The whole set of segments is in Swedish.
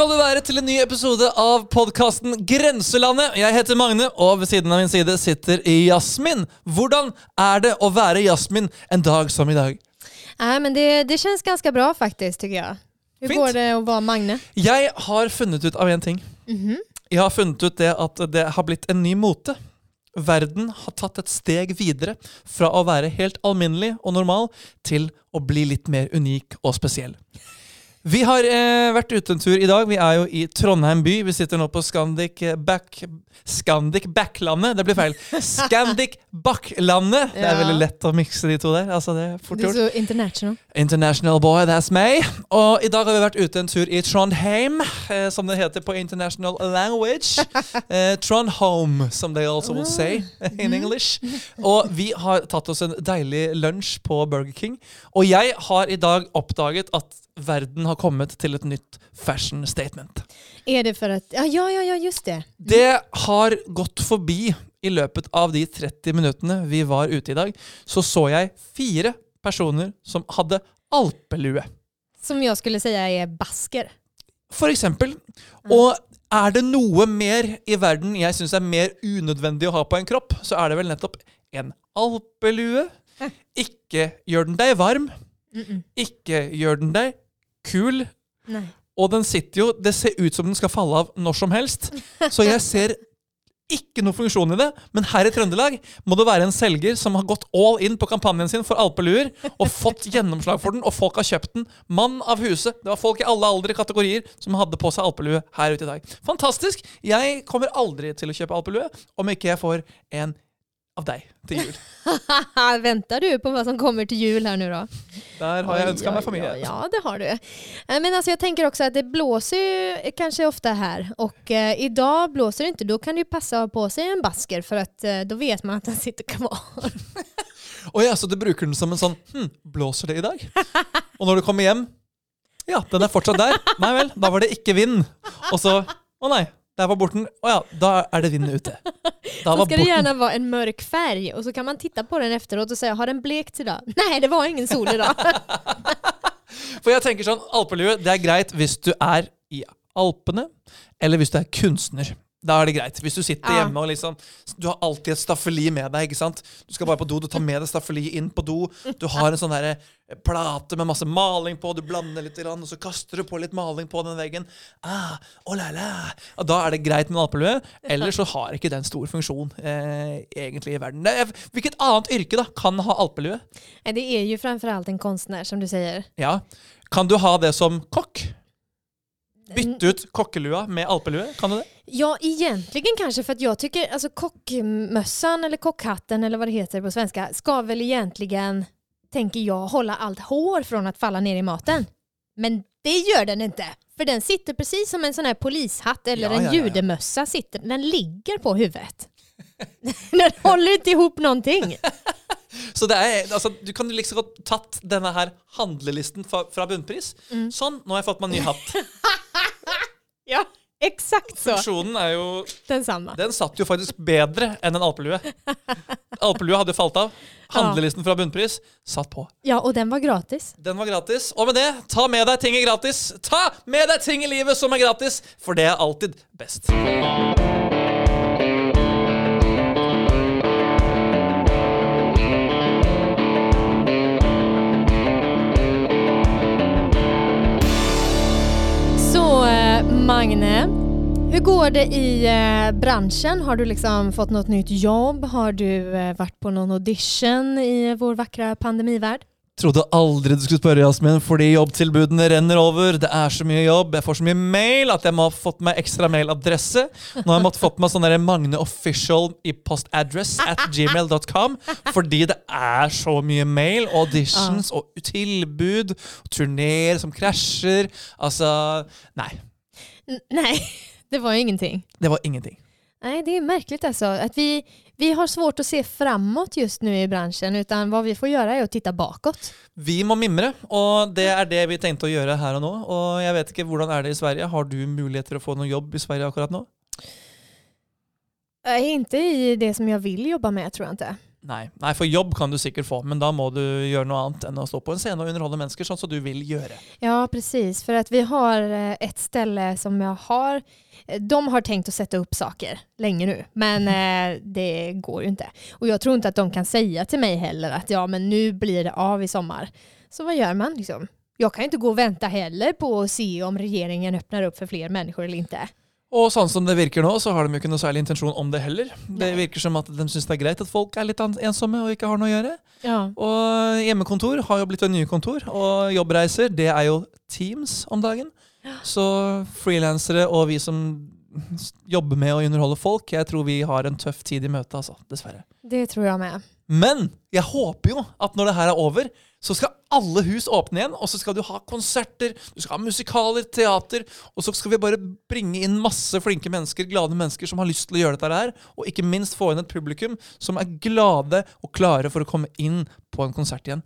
Skal du være til en ny episode av podkasten Grenselandet. Jeg heter Magne, og ved siden av min side sitter Jasmin. Hvordan er det å være Jasmin en dag som i dag? Nej, men det, det känns ganska bra faktiskt tycker jag. Hur Fint. går det att vara Magne? Jeg har funnet ut av en ting. Jeg har funnet ut det at det har blitt en ny mote. Verden har tatt et steg videre fra å være helt alminnelig og normal til å bli litt mer unik og spesiell. Vi har eh, vært ute en tur i dag. Vi er jo i Trondheim by. Vi sitter nå på Scandic eh, Back... Scandic Backlandet. Det blir feil. Scandic Backlandet. Det Ja. veldig lett å mikse de to der. Altså, det er fort Du är gjort. så international. International boy, that's me. Og i dag har vi vært ute en tur i Trondheim, eh, som det heter på international language. Eh, Trondheim, som they also will say in English. Og vi har tatt oss en deilig lunsj på Burger King. Og jeg har i dag oppdaget at verden har kommet til et nytt fashion statement. Är det för att... Ja, ja, ja, just det. Det har gått forbi i løpet av de 30 minuttene vi var ute i dag, så så jeg fire personer som hadde alpelue. Som jag skulle säga är basker. For eksempel. Og er det noe mer i verden jeg syns er mer unødvendig å ha på en kropp, så er det vel nettopp en alpelue. Ikke gjør den deg varm. Ikke gjør den deg kul. Nej. Og den sitter jo Det ser ut som den skal falle av når som helst. Så jeg ser ikke noe funksjon i det. Men her i Trøndelag må det være en selger som har gått all in på kampanjen sin for alpeluer og fått gjennomslag for den, og folk har kjøpt den. Mann av huset. Det var folk i alle aldre kategorier som hadde på seg alpelue her ute i dag. Fantastisk! Jeg kommer aldri til å kjøpe alpelue om ikke jeg får en av deg til jul. Väntar du på vad som kommer till jul här nu då? Der har jeg ønska meg for Ja, ja, det har du. Eh, Men alltså jag tänker också att det blåser ju kanske ofta här och eh, idag blåser det inte. Då kan det ju passa att på sig en basker för att eh, då vet man att den sitter kvar. Og ja, så du bruker den som en sånn hm, blåser det i dag? Og når du kommer hjem Ja, den er fortsatt der. Nei vel, da var det ikke vind. Og så Å nei, der var borten. Å ja, da er det vind ute. Da Så ska det gärna vara en mörk färg och så kan man titta på den efteråt och säga har den blekt idag? Nej, det var ingen sol idag. For jeg tenker sånn, alpelue det er greit hvis du er i Alpene, eller hvis du er kunstner. Da er det greit. Hvis du sitter Ja. hjemme og liksom Du har alltid et staffeli med deg. ikke sant? Du skal bare på do, du tar med deg staffeliet inn på do. Du har en sånn der plate med masse maling på, du blander litt, grann, og så kaster du på litt maling på den veggen. Ah, oh la la. Og da er det greit med en alpelue. Ellers så har ikke den stor funksjon eh, egentlig i verden. Er, hvilket annet yrke da kan ha alpelue? Det är ju framförallt en konstnär som du säger. Ja. Kan du ha det som kokk? Bytte ut kokkelua med alpelue? Kan du det? Ja, egentligen kanske för att jag tycker alltså kockmössan eller kockhatten eller vad det heter på svenska ska väl egentligen, tänker jag, hålla allt hår från att falla ner i maten. Men det gör den inte. För den sitter precis som en sån här polishatt eller Ja, en ja. judemössa. Sitter, den ligger på huvudet. den håller inte ihop någonting. Så det er, altså, du kan liksom godt tatt denne her handlelisten fra, fra bunnpris. Mm. Sånn, nå har jeg fått meg en ny hatt. Ja, exakt så. Funksjonen er jo Densamma. Den satt jo faktisk bedre enn en alpelue. Alpelue hadde falt av. Handlelisten fra bunnpris satt på. Ja, och den var gratis. Den var gratis. Og med det, ta med deg ting i gratis. Ta med deg ting i livet som er gratis, for det er alltid best. Magne, hur går det i eh, branschen? Har du liksom fått något nytt jobb? Har du eh, varit på någon audition i vår vackra pandemivärld? Trodde aldri du skulle spørre, Jasmin, fordi jobbtilbudene renner over. Det er så mye jobb. Jeg får så mye mail at jeg må ha fått meg ekstra mailadresse. Nå har jeg måttet fått meg sånn Magne Official i postadress at gmail.com, fordi det er så mye mail, auditions og tilbud, og turneer som krasjer. Altså Nei. Nej, det var ju ingenting. Det var ingenting. Nej, det är märkligt alltså att vi, vi har svårt att se framåt just nu i branschen utan vad vi får göra är att titta bakåt. Vi må mimre, og det er det vi tenkte å gjøre her og nå. Og jeg vet ikke, hvordan er det i Sverige? Har du muligheter å få noe jobb i Sverige akkurat? Nej, inte i det som jag vill jobba med tror jag inte. Nei. Nei, for jobb kan du sikkert få, men da må du gjøre noe annet enn å stå på en scene og underholde mennesker, sånn som du vil gjøre. Ja, precis. För att vi har eh, ett ställe som jag har. eh, De har tänkt att sätta upp saker länge nu, men eh, det går ju inte. Och jag tror inte att de kan säga till mig heller att ja, men nu blir det av i sommar. Så vad gör man liksom? Jag kan ju inte gå och vänta heller på att se om regeringen öppnar upp för fler människor eller inte. Og sånn som det virker nå, så har de jo ikke noe særlig intensjon om det heller. Det Nei. virker som at de syns det er greit at folk er litt ensomme og ikke har noe å gjøre. Ja. Og hjemmekontor har jo blitt det nye kontor, og jobbreiser det er jo Teams om dagen. Så frilansere og vi som jobber med å underholde folk, jeg tror vi har en tøff tid i møte, altså. Dessverre. Det tror jag med. Men jeg håper jo at når det her er over, så skal alle hus åpne igjen, og så skal du ha konserter, du skal ha musikaler, teater, og så skal vi bare bringe inn masse flinke mennesker, glade mennesker som har lyst til å gjøre dette her, og ikke minst få inn et publikum som er glade og klare for å komme inn på en konsert igjen.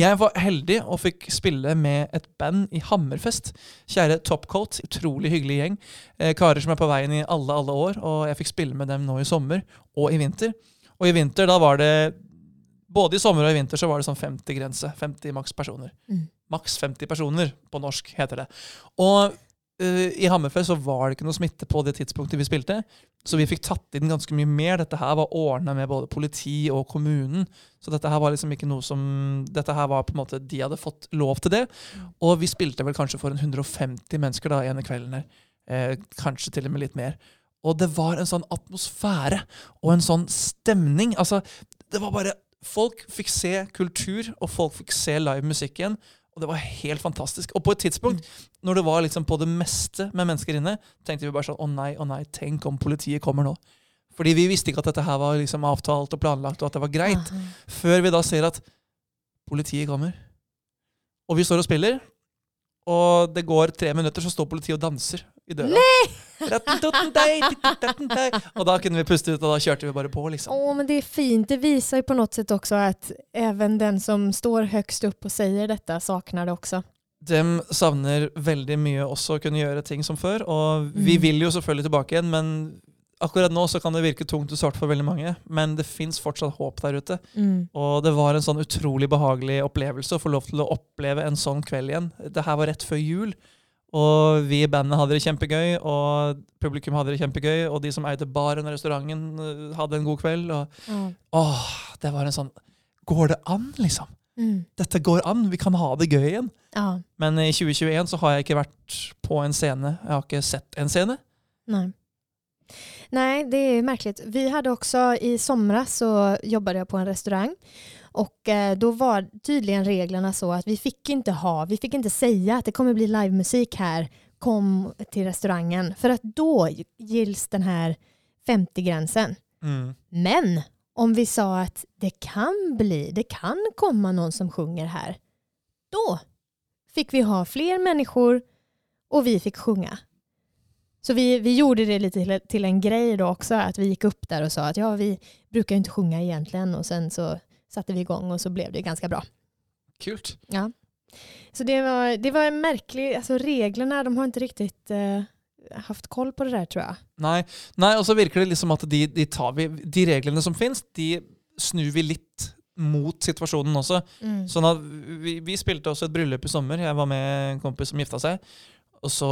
Jeg var heldig og fikk spille med et band i Hammerfest. Kjære Topcoat, utrolig hyggelig gjeng. Eh, karer som er på veien i alle, alle år, og jeg fikk spille med dem nå i sommer og i vinter. Og i vinter, da var det Både i sommer og i vinter så var det sånn 50-grense. 50 maks personer. Mm. Maks 50 personer, på norsk heter det. Og eh, i Hammerfest så var det ikke noe smitte på det tidspunktet vi spilte, så vi fikk tatt inn ganske mye mer. Dette her var ordna med både politi og kommunen, så dette her var liksom ikke noe som Dette her var på en måte De hadde fått lov til det. Og vi spilte vel kanskje for en 150 mennesker da ene kvelden her. Eh, kanskje til og med litt mer. Og det var en sånn atmosfære og en sånn stemning. Altså, det var bare Folk fikk se kultur, og folk fikk se live musikk igjen. Og det var helt fantastisk. Og på et tidspunkt, når det var liksom på det meste med mennesker inne, tenkte vi bare sånn Å nei, å nei, tenk om politiet kommer nå. Fordi vi visste ikke at dette her var liksom avtalt og planlagt, og at det var greit. Før vi da ser at politiet kommer. Og vi står og spiller, og det går tre minutter, så står politiet og danser i døra. Nei! Og da kunne vi puste ut, og da kjørte vi bare på, liksom. Åh, men det är fint. Det visar ju på något sätt också att även den som står högst upp och säger detta saknar det också. De savner veldig mye også å kunne gjøre ting som før, og vi Mm. vil jo selvfølgelig tilbake igjen, men akkurat nå så kan det virke tungt og svart for veldig mange, men det fins fortsatt håp der ute. Og det var en sånn utrolig behagelig opplevelse å få lov til å oppleve en sånn kveld igjen. Det her var rett før jul, og vi i bandet hadde det kjempegøy, og publikum hadde det kjempegøy, og de som eide baren og restauranten øh, hadde en god kveld. Og Ja. åh, det var en sånn Går det an, liksom? Mm. Dette går an, vi kan ha det gøy igjen. Ja, Men i 2021 så har jeg ikke vært på en scene. Jeg har ikke sett en scene. nej. Nej, det är märkligt. Vi hade också i somras så jobbade jag på en restaurang och eh, då var tydligen reglerna så att vi fick inte ha, vi fick inte säga att det kommer bli livemusik här, kom till restaurangen för att då gills den här 50-gränsen. Men om vi sa att det kan bli, det kan komma någon som sjunger här, då fick vi ha fler människor och vi fick sjunga. Så vi, vi gjorde det lite till, till en grej då också, att vi gick upp där och sa att ja, vi brukar inte sjunga egentligen och sen så satte vi igång och så blev det ganska bra. Kult. Ja. Så det var, det var en märklig, alltså reglerna, de har inte riktigt eh, haft koll på det där tror jag. Nei, Nei og så virker det liksom at de, de, tar vi, de reglene som fins, de snur vi litt mot situasjonen også. Sånn at vi, vi spilte også et bryllup i sommer. Jeg var med en kompis som gifta seg. Og så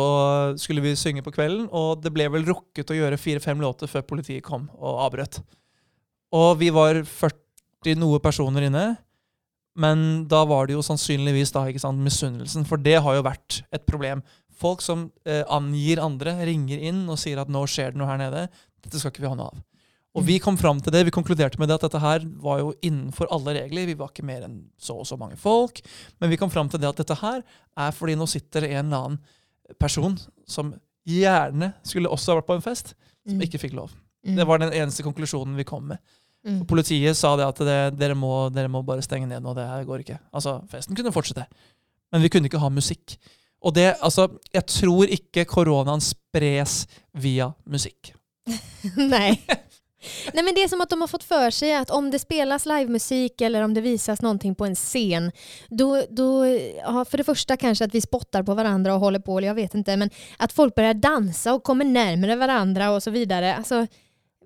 skulle vi synge på kvelden, og det ble vel rukket å gjøre fire-fem låter før politiet kom og avbrøt. Og vi var 40 noe personer inne. Men da var det jo sannsynligvis da, ikke sant, misunnelsen, for det har jo vært et problem. Folk som eh, angir andre, ringer inn og sier at nå skjer det noe her nede. Dette skal ikke vi ha noe av. Og vi kom fram til det, vi konkluderte med det at dette her var jo innenfor alle regler. Vi var ikke mer enn så og så mange folk. Men vi kom fram til det at dette her er fordi nå sitter det en eller annen person som gjerne skulle også ha vært på en fest, som ikke fikk lov. Mm. Det var den eneste konklusjonen vi kom med. Mm. Politiet sa det at det, dere, må, dere må bare stenge ned nå, det her går ikke. Altså, festen kunne fortsette. Men vi kunne ikke ha musikk. Og det, altså, jeg tror ikke koronaen spres via musikk. Nej. Nej men det är som att de har fått för sig att om det spelas livemusik eller om det visas någonting på en scen, då, då ja, för det första kanske att vi spottar på varandra och håller på, eller jag vet inte, men att folk börjar dansa och kommer närmare varandra och så vidare. Alltså,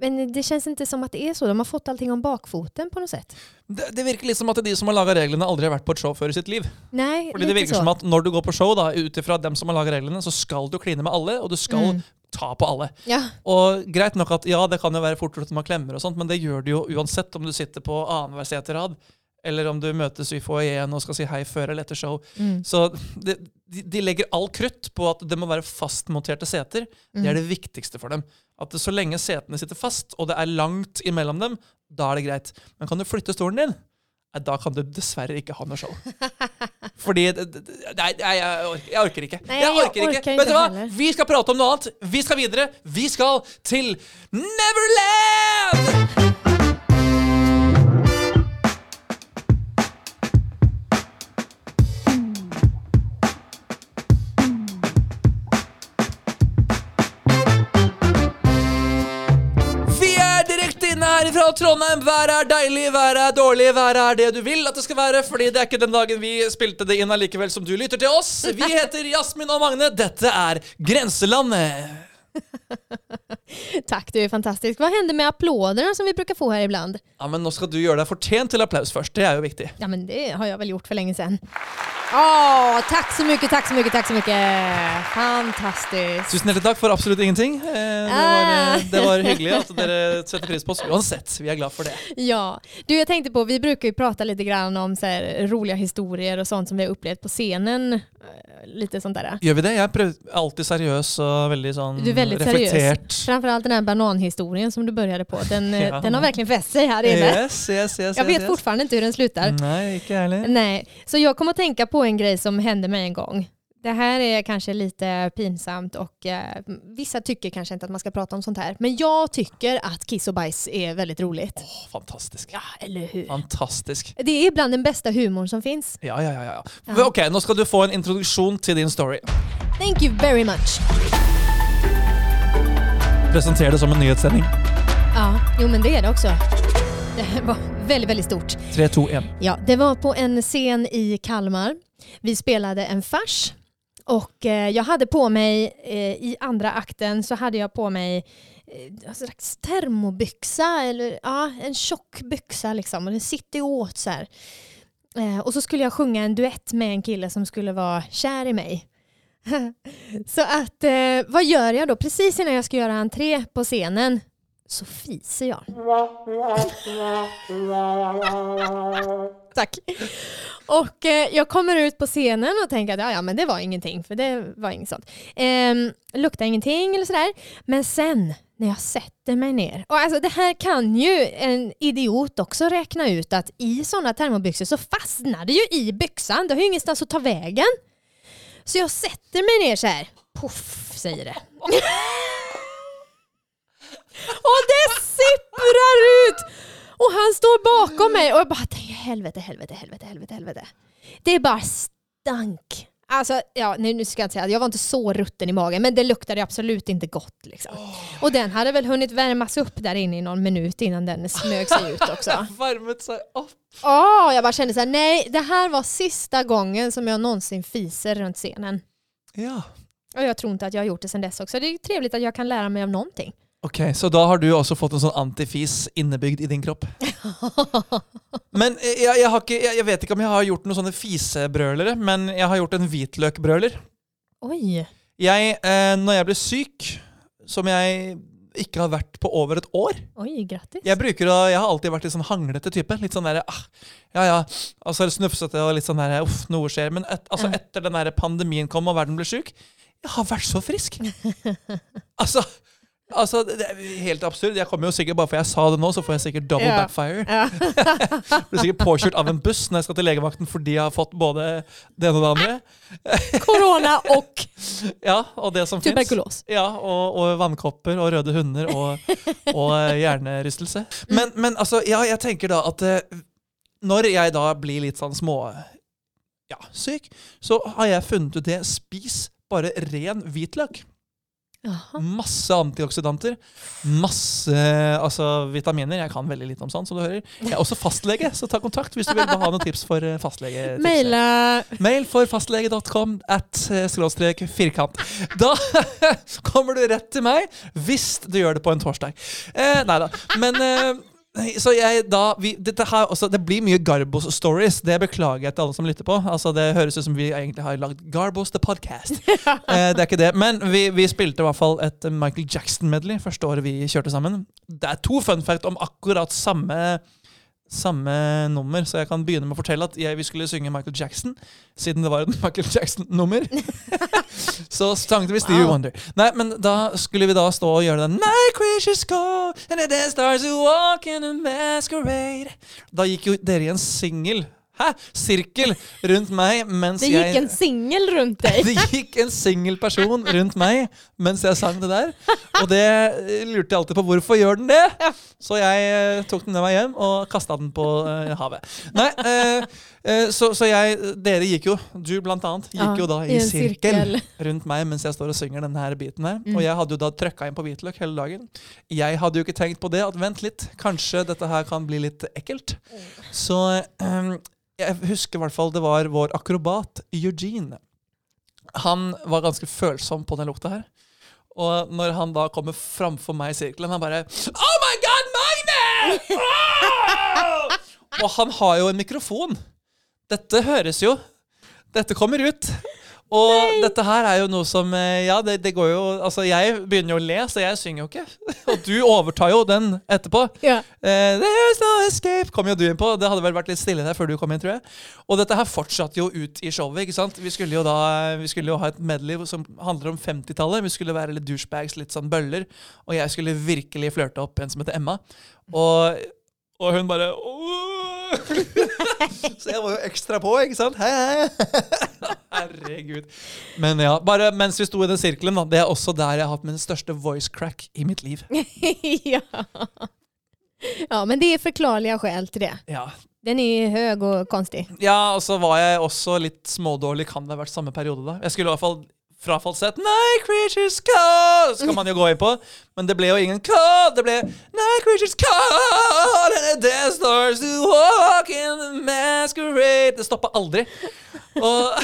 Men det känns inte som att det är så. De har fått allting om bakfoten på något sätt. Det, det litt som at de som har laga reglene, aldri har vært på et show før i sitt liv. Nej, Fordi det så. som at når du går på show, da, ut ifra dem som har laga reglene, så skal du kline med alle, og du skal Mm. ta på alle. Ja, Og greit nok at ja, det kan jo være fort gjort at man klemmer og sånt, men det gjør det jo uansett om du sitter på annenhver seterad, eller om du møtes i foajeen og skal si hei før eller etter show. mm. Så det, de, de legger all krutt på at det må være fastmonterte seter. Det er Mm. det viktigste for dem. At det, så lenge setene sitter fast, og det er langt imellom dem, da er det greit. Men kan du flytte stolen din? Nei, Da kan du dessverre ikke ha noe show. Fordi jeg, orker- jeg orker ikke. Nei, jeg jeg orker ikke. orker Vet du heller. Vi skal prate om noe annet. Vi skal videre. Vi skal til Neverland! Direkte inne her fra Trondheim. Været er deilig, været er dårlig, været er det du vil at det skal være. Fordi det er ikke den dagen vi spilte det inn allikevel som du lytter til oss. Vi heter Jasmin og Magne. Dette er Grenselandet. Tack, du är fantastisk. Vad händer med applåderna som vi brukar få här ibland? Ja, men nå skal du gjøre deg fortjent til applaus først. Det er jo viktig. Ja, men det har jag väl gjort för länge sedan. Åh, tack så mycket, tack så mycket, tack så mycket. Fantastiskt. Tusen hjertelig takk for absolutt ingenting. Eh, Det var, det var hyggelig at dere setter pris på oss uansett. Vi er glad for det. Ja, du jag tänkte på, vi brukar ju prata lite grann om så här, roliga historier och sånt som vi har upplevt på scenen. Eh, Lite sånt där. Gjør vi det? Er prøv- alltid seriøs og veldig sånn Du är väldigt seriös. reflektert. Framförallt den här bananhistorien som du började på. Den, eh, Ja. den har verkligen fäst sig här inne. Yes, yes, yes, Jag vet fortfarande inte hur den slutar. Ikke jeg heller. Nej, så jag kommer att tänka på en grej som hände mig en gång. Det här är kanske lite pinsamt och eh, vissa tycker kanske inte att man ska prata om sånt här. Men jag tycker att kiss och bajs är väldigt roligt. Åh, fantastisk. Ja, eller hur? Fantastisk. Det är bland den bästa humorn som finns. Ja, ja, ja. ja. Ja. Ok, nå skal du få en introduksjon til din story. Thank you very much. Presenter det som en nyhetssending. Ja, jo men det är det också. Det var väldigt, väldigt stort. 3, 2, 1. Ja, det var på en scen i Kalmar. Vi spelade en fars och eh, jag hade på mig eh, i andra akten så hade jag på mig eh, en slags termobyxa eller ja, en tjock byxa liksom och den sitter åt så här. Eh, och så skulle jag sjunga en duett med en kille som skulle vara kär i mig. så att eh, vad gör jag då? Precis innan jag ska göra entré på scenen så fiser jag. Tack. Och eh, jag kommer ut på scenen och tänker att ja, ja, men det var ingenting, för det var inget sånt. Ehm, luktar ingenting eller sådär. Men sen när jag sätter mig ner, och alltså det här kan ju en idiot också räkna ut att i sådana termobyxor så fastnar det ju i byxan, det har ju ingenstans att ta vägen. Så jag sätter mig ner så här. Puff säger det. och det sipprar ut! Och han står bakom mig och jag bara tänker helvete, helvete, helvete, helvete, helvete. Det bara stank. Alltså, ja, nu, nu ska jag inte säga att jag var inte så rutten i magen, men det luktade absolut inte gott. Liksom. Och den hade väl hunnit värmas upp där inne i någon minut innan den smög sig ut också. Varmet seg opp. Åh, jag bara kände så här, nej, det här var sista gången som jag någonsin fiser runt scenen. Ja. Och jag tror inte att jag har gjort det sedan dess också. Det är trevligt att jag kan lära mig av någonting. Ok, Så da har du også fått en sånn antifis innebygd i din kropp? Men eh, jeg, jeg, har ikke, jeg, jeg vet ikke om jeg har gjort noen sånne fisebrølere, men jeg har gjort en hvitløkbrøler. Oj. Jeg, eh, når jeg ble syk, som jeg ikke har vært på over et år Oj, grattis. Jeg bruker å, jeg har alltid vært litt sånn hanglete type. Litt sånn derre ah, Ja ja, altså snufsete og litt sånn derre uff, noe skjer. Men et, altså, Ja. etter den der pandemien kom og verden ble sjuk, jeg har vært så frisk. altså, altså, det er helt absurd. Jeg kommer jo sikkert Bare for jeg sa det nå, så får jeg sikkert double Ja. backfire. Ja. Blir sikkert påkjørt av en buss når jeg skal til legevakten fordi jeg har fått både det ene og det andre. Corona och Ja, og det som tuberkulos. Ja, og, og vannkopper og røde hunder og, og hjernerystelse. Men, men altså, ja, jeg tenker da at eh, når jeg da blir litt sånn små ja, syk, så har jeg funnet ut det. Spis bare ren hvitløk. Jaha. Masse antioksidanter. Masse altså, vitaminer. Jeg kan veldig lite om sånt, som du hører. Jeg er også fastlege, så ta kontakt hvis du vil ha noen tips for eh, fastlege. Maila Mail for fastlege.com at eh, skråstrek firkant. Da kommer du rett til meg, hvis du gjør det på en torsdag. Eh, nei da. Men eh, så jeg da vi, her, også, Det blir mye Garbos-stories. Det beklager jeg til alle som lytter på. Altså Det høres ut som vi egentlig har lagd Garbos the podcast. Eh, det er ikke det. Men vi, vi spilte i hvert fall et Michael Jackson-medley første året vi kjørte sammen. Det er to fun fact om akkurat samme samme nummer, så jeg kan begynne med å fortelle at jeg, vi skulle synge Michael Jackson, siden det var et Michael Jackson-nummer. så sang vi Stevie Wow. Wonder. Nei, men da skulle vi da stå og gjøre den Night creatures go, and the dead stars who walk in a masquerade. Da gikk jo dere i en singel Hæ? Sirkel rundt meg mens Det gick en singel runt dig. det gikk en singel person rundt meg mens jeg sang det der. Og det eh, lurte jeg alltid på. Hvorfor gjør den det? Så jeg eh, tok den med meg hjem og kasta den på eh, havet. Eh, eh, så, så jeg Dere gikk jo, du blant annet, gikk Ja, jo da i i en sirkel sirkel. rundt meg mens jeg står og synger denne her biten her. Mm. Og jeg hadde jo da trøkka inn på hvitløk hele dagen. Jeg hadde jo ikke tenkt på det, at vent litt, kanskje dette her kan bli litt ekkelt. Så eh, jeg husker i hvert fall det var vår akrobat Eugene. Han var ganske følsom på den lukta her. Og når han da kommer framfor meg i sirkelen, han bare Oh my God, Magne! Oh! Og han har jo en mikrofon. Dette høres jo. Dette kommer ut. Og dette her er jo noe som eh, Ja, det, det går jo Altså, jeg begynner jo å le, så jeg synger jo ikke. Og du overtar jo den etterpå. Ja. Eh, There's no escape kom jo du inn på. Det hadde vel vært litt stille der før du kom inn, tror jeg. Og dette her fortsatte jo ut i showet. ikke sant? Vi skulle jo da Vi skulle jo ha et medley som handler om 50-tallet. Vi skulle være litt douchebags, litt sånn bøller. Og jeg skulle virkelig flørte opp en som heter Emma. Og, og hun bare «Åh!» Så jeg var jo ekstra på, ikke sant? Hei, hei. Herregud. Men ja, bare mens vi sto i den sirkelen, da. Det er også der jeg har hatt min største voice crack i mitt liv. ja. ja, men det är förklarliga skäl till det. Ja, Den är hög och konstig. Ja, og så var jeg også litt smådårlig, kan det ha vært samme periode da. Jeg skulle i hvert fall fra falsett Night Creatures Call skal man jo gå inn på, men det ble jo ingen call. Det ble Night Creatures Call and the death stars to walk in the masquerade. Det stoppa aldri. Og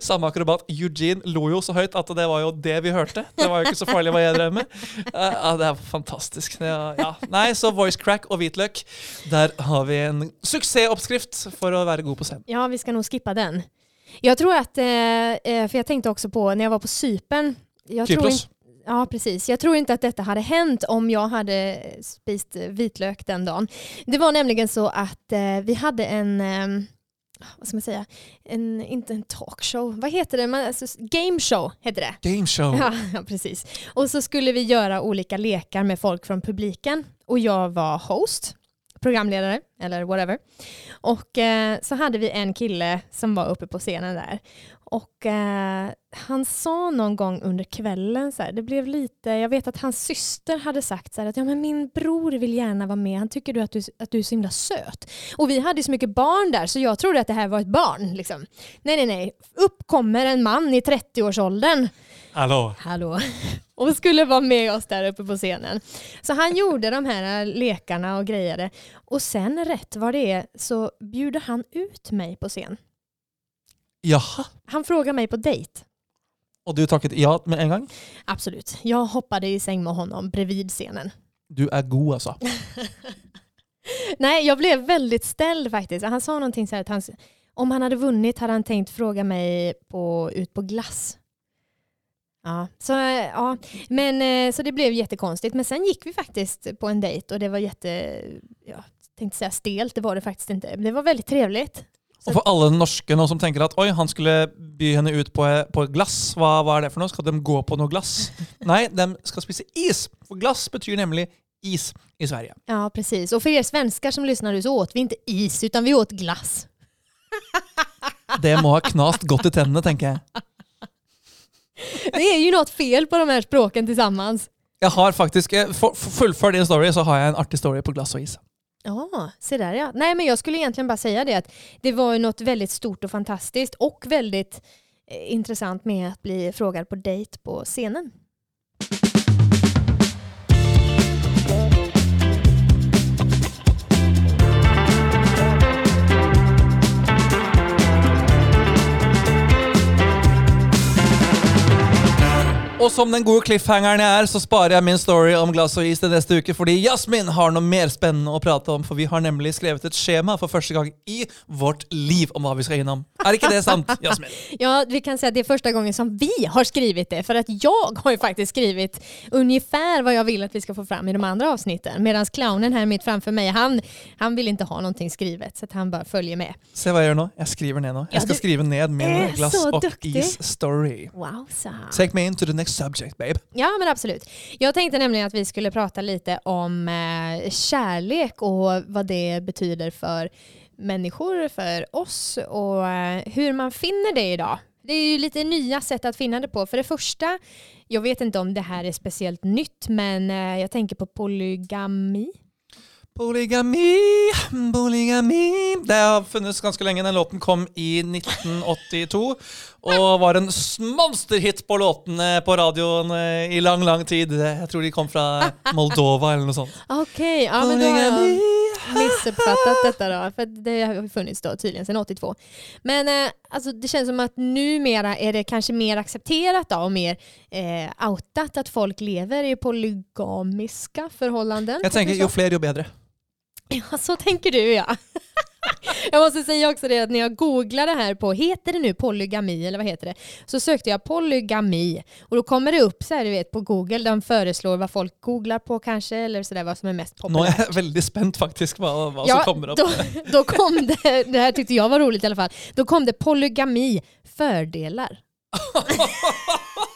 Samme akrobat Eugene lo jo så høyt at det var jo det vi hørte. Det var jo ikke så farlig hva jeg drev med. Ja, det er fantastisk. Det ja. Nei, så voice crack og hvitløk. Der har vi en suksessoppskrift for å være god på scenen. Ja, vi skal nå skippe den. Jag tror att, eh, eh, för jag tänkte också på när jag var på Cypern. Jag tror inte, ja, precis. Jag tror inte att detta hade hänt om jag hade spist vitlök den dagen. Det var nämligen så att eh, vi hade en, eh, vad ska man säga, en, inte en talkshow, vad heter det? Man, alltså, game show heter det. Game show. Ja, ja, precis. Och så skulle vi göra olika lekar med folk från publiken. Och jag var host, programledare eller whatever. Och eh, så hade vi en kille som var uppe på scenen där. Och eh, han sa någon gång under kvällen, så här, det blev lite, jag vet att hans syster hade sagt så här, att ja, men min bror vill gärna vara med, han tycker du att, du att du är så himla söt. Och vi hade så mycket barn där så jag trodde att det här var ett barn. Liksom. Nej, nej, nej. Upp kommer en man i 30-årsåldern Hallå. Hallå. Och skulle vara med oss där uppe på scenen. Så han gjorde de här lekarna och grejade. Och sen rätt vad det är så bjuder han ut mig på scen. Jaha. Han frågar mig på dejt. Og du takket ja med en gang? Absolut. Jag hoppade i säng med honom bredvid scenen. Du er god, altså. Nej, jag blev väldigt ställd faktiskt. Han sa någonting så här att han, om han hade vunnit hade han tänkt fråga mig på, ut på glass. Ja, så, eh, ja. Men, eh, så det blev jättekonstigt. Men sen gick vi faktiskt på en dejt och det var jätte, jag tänkte säga stelt, det var det faktiskt inte. Men det var väldigt trevligt. Og for alle norske nå som tenker at oi, han skulle by henne ut på, på glass, hva, hva er det for noe? Skal de gå på noe glass? Nei, de skal spise is. For glass betyr nemlig is i Sverige. Ja, precis. Och för er svenskar som lyssnade så åt vi inte is utan vi åt glass. Det må ha knast godt i tennene, tenker jeg. Det är ju något fel på de här språken tillsammans. Jeg har faktisk, eh, for, Fullfør din story, så har jeg en artig story på glass og is. Ja, se där ja. Nej men jag skulle egentligen bara säga det att det var ju något väldigt stort och fantastiskt och väldigt eh, intressant med att bli frågad på dejt på scenen. Og som den gode cliffhangeren jeg er, så sparer jeg min story om glass og is til neste uke, fordi Jasmin har noe mer spennende å prate om, for vi har nemlig skrevet et skjema for første gang i vårt liv om hva vi skal innom. Er ikke det sant, Jasmin? Ja, vi kan säga att det är första gången som vi har skrivit det, för att jag har ju faktiskt skrivit ungefär vad jag vill att vi ska få fram i de andra avsnitten, medan clownen här mitt framför mig, han, han vill inte ha någonting skrivet, så att han bara följer med. Se hva jeg gjør nå. Jeg skriver ned nå. Ja, Jeg skal du skrive ned min glass og duktig. is-story. Wow, så. Take me into the next subject, babe. Ja, men absolut. Jag tänkte nämligen att vi skulle prata lite om eh, kärlek och vad det betyder för människor, för oss och eh, hur man finner det idag. Det är ju lite nya sätt att finna det på. För det första, jag vet inte om det här är speciellt nytt, men eh, jag tänker på polygami. Polygami, polygami Det har funnits ganske lenge. Den låten kom i 1982 og var en monsterhit på låtene på radioen eh, i lang, lang tid. Jeg tror de kom fra Moldova eller noe sånt. Okej, ja men då har jag missuppfattat detta då. För det har ju funnits då tydligen sedan 82. Men eh, alltså, det känns som att numera är det kanske mer accepterat då, och mer eh, outat att folk lever i polygamiska förhållanden. Jeg tenker jo flere, jo bedre. Ja, så tänker du ja. Jag måste säga också det att när jag googlade här på, heter det nu polygami eller vad heter det? Så sökte jag polygami och då kommer det upp så här du vet på google, de föreslår vad folk googlar på kanske eller sådär vad som är mest populärt. er jeg veldig spent faktisk hva, hva Ja, som kommer opp. då, då kom det, det här tyckte jag var roligt i alla fall, då kom det polygami, fördelar.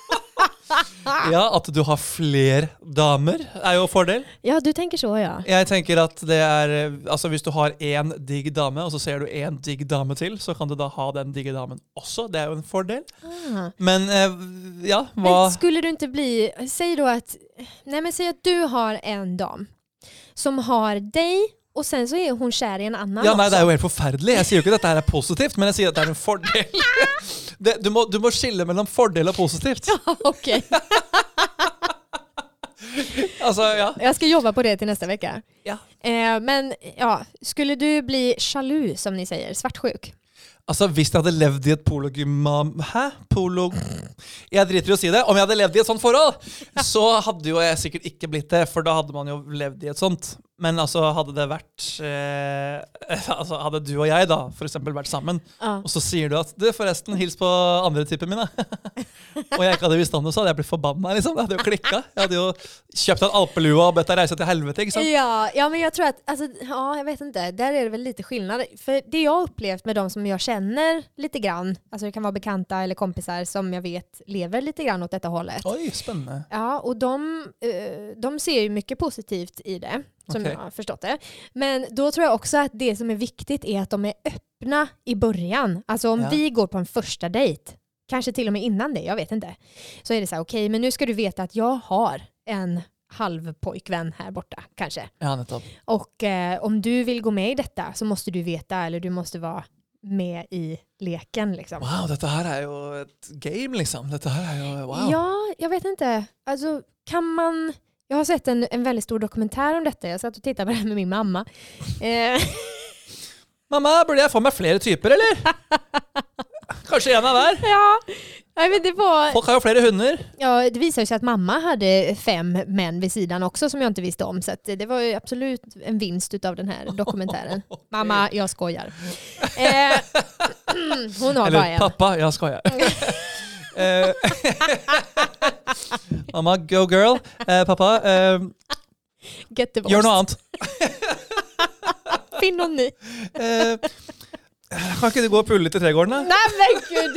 Ja, At du har flere damer, er jo en fordel. Ja, du tänker så ja. Jeg tenker at det er Altså Hvis du har én digg dame, og så ser du én digg dame til, så kan du da ha den digge damen også. Det er jo en fordel. Ah. Men eh, ja, Men hva skulle du inte bli, säg då att, nej men säg att du har en dam som har dig och sen så är hon kär i en annan Ja, nei, också. Det er jo helt forferdelig. Jeg sier jo ikke at dette her er positivt, men jeg sier at det er en fordel. Det, du, må, du må skille mellom fordel og positivt. Okej, Altså, ja. jag ska jobba på det till nästa vecka. Ja. Eh, men ja, skulle du bli jaloux som ni säger, svartsjuk? Altså, Hvis jeg hadde levd i et polygymam... Hæ? Polo... Jeg driter i å si det. Om jeg hadde levd i et sånt forhold, så hadde jo jeg sikkert ikke blitt det, for da hadde man jo levd i et sånt. Men altså, hadde det vært eh, altså, Hadde du og jeg da for eksempel vært sammen, Ja. og så sier du at du, forresten, hils på andre typen min, da. og jeg ikke hadde visst om det, så hadde jeg blitt forbanna. Liksom. Det hadde jo klikka. Jeg hadde jo kjøpt en alpelue og bedt deg reise til helvete. sant? Ja, ja, men jag tror att, alltså, ja, jag vet inte, där är det väl lite skillnad. För det jag upplevt med de som jag känner lite grann, alltså det kan vara bekanta eller kompisar som jag vet lever lite grann åt detta hållet. Oi, spennende. Ja, och de, eh, de ser ju mycket positivt i det, som Okej. jag har förstått det. Men då tror jag också att det som är viktigt är att de är öppna i början. Alltså om Ja. vi går på en första dejt, kanske till och med innan det, jag vet inte. Så är det så här, okej, men nu ska du veta att jag har en halvpojkvän här borta, kanske. Ja. Och eh, om du vill gå med i detta så måste du veta, eller du måste vara med i leken. Liksom. Wow, dette her er jo et game, liksom. Dette her er jo wow. Ja, jag vet inte. Alltså, kan man... Jag har sett en, en väldigt stor dokumentär om detta. Jag satt och tittade på det med min mamma. Eh, Mamma, burde jeg få meg flere typer, eller? Kanskje en av hver? ja, nej, men det, var, Folk har jo flere hunder. ja, det visade sig att mamma hade fem män vid sidan också som jag inte visste om. Så det var ju absolut en vinst av den här dokumentären. Mamma, jag skojar. Eh, hon har bara Eller en. pappa, jeg skojar. Eh, Mamma, go girl. Eh, pappa, eh, Get divorced. gjør noe annet. Finn någon ny. Kan ikke du gå og pulle litt i tregården, da? Nej men gud.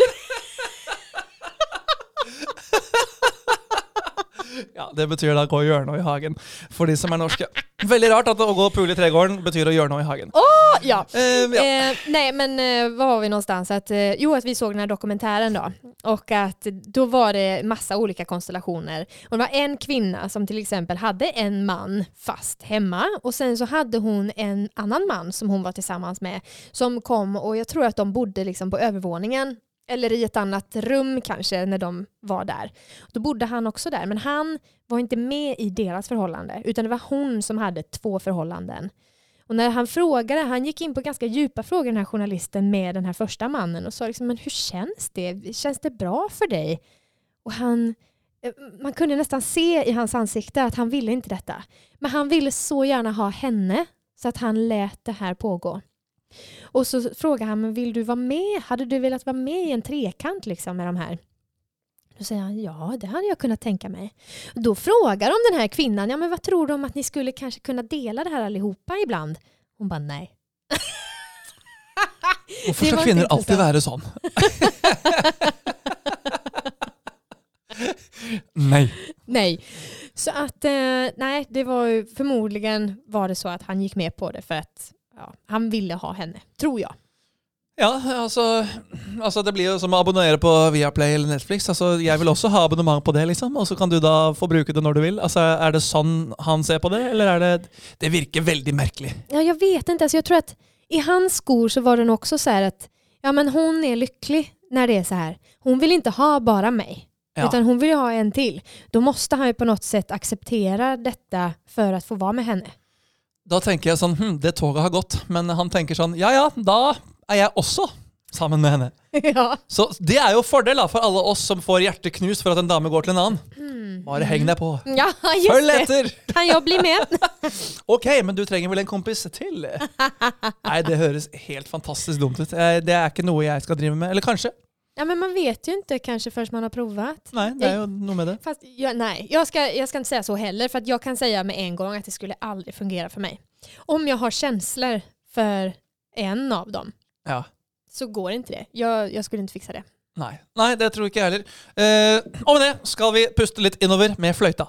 Ja, Det betyr da gå og gjøre noe i hagen. For de som er norske. Veldig rart at å gå og pule i tregården betyr å gjøre noe i hagen. Ja. Eh, ja. Eh, nej men eh, var var vi någonstans? Att, eh, jo att vi såg den här dokumentären då. Och att då var det massa olika konstellationer. Och det var en kvinna som till exempel hade en man fast hemma och sen så hade hon en annan man som hon var tillsammans med som kom och jag tror att de bodde liksom på övervåningen eller i ett annat rum kanske när de var där. Då bodde han också där, men han var inte med i deras förhållande, utan det var hon som hade två förhållanden. Och när han frågade, han gick in på ganska djupa frågor den här journalisten med den här första mannen och sa liksom, men hur känns det? Känns det bra för dig? Och han, eh, man kunde nästan se i hans ansikte att han ville inte detta. Men han ville så gärna ha henne så att han lät det här pågå. Och så frågade han, men vill du vara med? Hade du velat vara med i en trekant liksom med de här? Då säger han, ja det hade jag kunnat tänka mig. Då frågar de den här kvinnan, ja men vad tror du om att ni skulle kanske kunna dela det här allihopa ibland? Hon bara, nej. Var kvinner inte alltid så. være sånn? Nej. Nej. Så att, eh, nej, det var ju förmodligen var det så att han gick med på det för att ja, han ville ha henne, tror jag. Ja, altså, altså Det blir jo som å abonnere på Viaplay eller Netflix. Altså, Jeg vil også ha abonnement på det, liksom, og så kan du da få bruke det når du vil. Altså, Er det sånn han ser på det, eller er det Det virker veldig merkelig. Ja, jag vet inte, alltså jag tror att i hans skor så var det nog också så här att ja, men hon är lycklig när det är så här. Hon vill inte ha bara mig, Ja. utan hon vill ju ha en till. Då måste han ju på något sätt acceptera detta för att få vara med henne. Da tenker jeg sånn hm, Det toget har gått. Men han tenker sånn Ja ja, da er jeg også sammen med henne. ja. Så det er jo fordel da, for alle oss som får hjertet knust for at en dame går til en annen. Mm. Bare heng deg på. ja, just Følg det. etter! Kan jag bli med? Ok, men du trenger vel en kompis til? Nei, det høres helt fantastisk dumt ut. Det er ikke noe jeg skal drive med. Eller kanskje? Ja, men man vet ju inte kanske förrän man har provat. Nei, det er jo noe med det. Fast jag, nej, jag ska, jag ska inte säga så heller för att jag kan säga med en gång att det skulle aldrig fungera för mig. Om jag har känslor för en av dem Ja. så går inte det. Jag, jag skulle inte fixa det. Nei. Nei, det tror ikke jeg heller. Eh, med det skal vi puste litt innover med fløyta.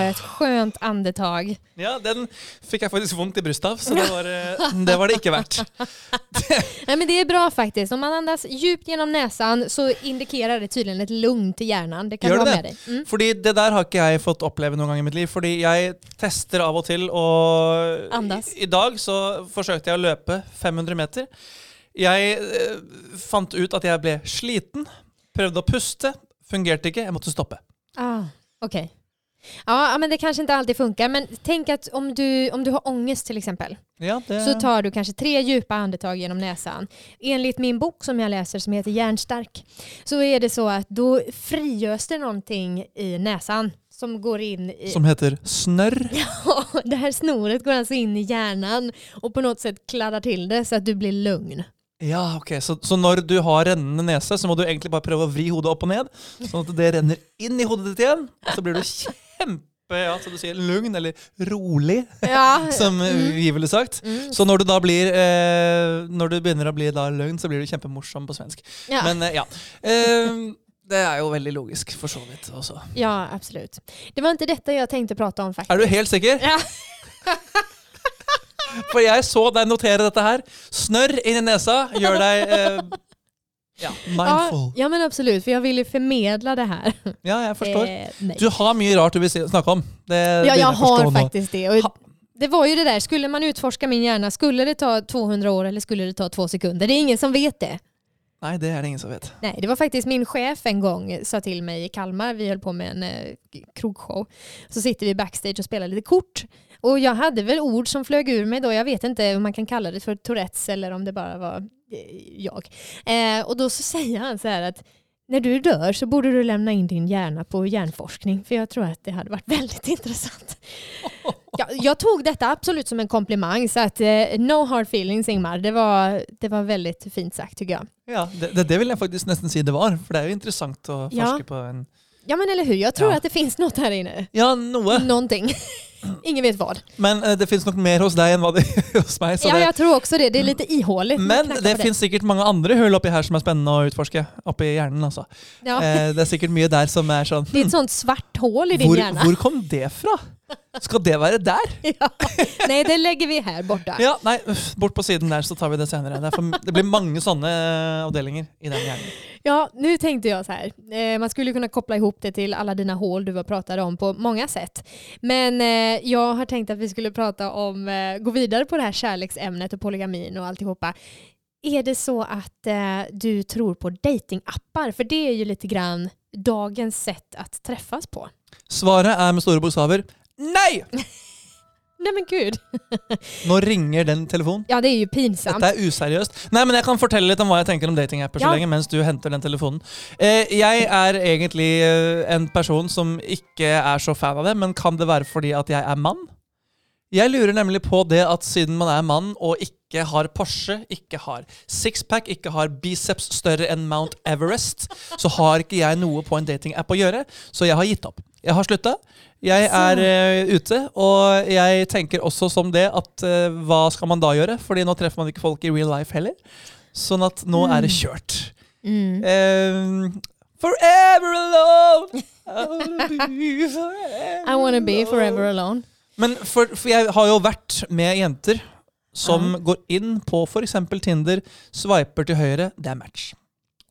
Var ett skönt andetag. Ja, den fikk jeg faktisk vondt i brystet av, så det var, eh, det var det ikke verdt. Nej, men det är bra faktiskt. Om man andas djupt genom näsan så indikerar det tydligen ett lugn till hjärnan. Det kan Gör du ha det med dig. Mm. Fordi det der har ikke jeg fått oppleve noen gang i mitt liv. Fordi jeg tester av og til, og Andas. I, i dag så forsøkte jeg å løpe 500 meter. Jeg eh, fant ut at jeg ble sliten, prøvde å puste, fungerte ikke, jeg måtte stoppe. Ah, Okej. Ja, ja, men det kanske inte alltid funkar. Men tänk att om du, om du har ångest till exempel Ja, det, så tar du kanske tre djupa andetag genom näsan. Enligt min bok som jag läser som heter Hjärnstark så är det så att då frigörs det någonting i näsan som går in i... Som heter snørr. Ja, det här snoret går alltså in i hjärnan och på något sätt kladdar till det så att du blir lugn. Ja, ok. Så, så når du har rennende nese, så må du egentlig bare prøve å vri hodet opp og ned, sånn at det renner inn i ditt igjen. Og så blir du kjempe, ja, som du sier, lugn, eller rolig, Ja, som vi ville sagt. mm, Så når du da blir eh, Når du begynner å bli da løgn, så blir du kjempemorsom på svensk. ja. Men eh, ja. Eh, det er jo veldig logisk, for så vidt også. ja, absolut. Det var inte detta jag tänkte prata om faktiskt. Er du helt sikker? Ja. For jeg så deg notere dette her. Snørr inn i nesa gjør deg eh, ja, mindful. Ja, ja, men absolut. För jag vill ju förmedla det här. Ja, jeg forstår. Eh, nej. Du har mye rart du vil si- snakke om. Det Ja, jag forstå har faktiskt det. Och det var ju det där, skulle man utforska min hjärna, skulle det ta 200 år eller skulle det ta två sekunder? Det är ingen som vet det. Nei, det er det ingen som vet. Nej, det var faktiskt min chef en gång sa till mig i Kalmar, vi höll på med en eh, krogshow, så sitter vi backstage och spelar lite kort. Och jag hade väl ord som flög ur mig då, jag vet inte om man kan kalla det för Tourettes eller om det bara var jag. Eh, och då så säger han så här att när du dör så borde du lämna in din hjärna på hjärnforskning för jag tror att det hade varit väldigt intressant. Jag, jag tog detta absolut som en komplimang så att eh, no hard feelings Ingmar, det var, det var väldigt fint sagt tycker jag. Ja, det, det, det vil jeg faktisk nesten si det var. For det er jo interessant å Ja. på en Ja men eller hur, jag tror Ja. att det finns något här inne. Ja, noe. Någonting. Ingen vet vad. Men eh, det fins nok mer hos deg enn hva det gjør hos meg. Så Ja, det, jag tror också det. Det är lite ihåligt. Men det på fins sikkert mange andre hull oppi her som er spennende å utforske. Oppi hjernen, altså. Ja. Eh, det er sikkert mye der som er sånn Det är ett sånt svart hål i din hjärna. hvor kom det fra? Ska det vara där? Ja. Nej, det lägger vi här borta. Ja, nej, uff, bort på sidan där så tar vi det senare. Det, är för, det blir många sådana avdelningar i den hjärnan. Ja, nu tänkte jag så här. Eh, man skulle kunna koppla ihop det till alla dina hål du var pratade om på många sätt. Men eh, jag har tänkt att vi skulle prata om, eh, gå vidare på det här kärleksämnet och polygamin och alltihopa. Är det så att eh, du tror på datingappar? För det är ju lite grann dagens sätt att träffas på. Svaret är med stora bokstäver nej! Nej men gud. Nu ringer den telefonen. Ja det är ju pinsamt. Dette er useriøst. Nei, men Jeg kan fortelle litt om hva jeg tenker om datingapper så Ja. lenge mens du henter den telefonen. Eh, jeg er egentlig eh, en person som ikke er så fan av det, men kan det være fordi at jeg er mann? Jeg lurer nemlig på det at siden man er mann og ikke har Porsche, ikke har sixpack, ikke har biceps større enn Mount Everest, så har ikke jeg noe på en datingapp å gjøre, så jeg har gitt opp. Jeg har slutta. Jeg er eh, ute, og jeg tenker også som det at eh, hva skal man da gjøre? Fordi nå treffer man ikke folk i real life heller. Sånn at nå er det kjørt. Mm. Eh, forever alone! I wanna be forever alone. Men for, for jeg har jo vært med jenter som går inn på f.eks. Tinder, swiper til høyre, det er match.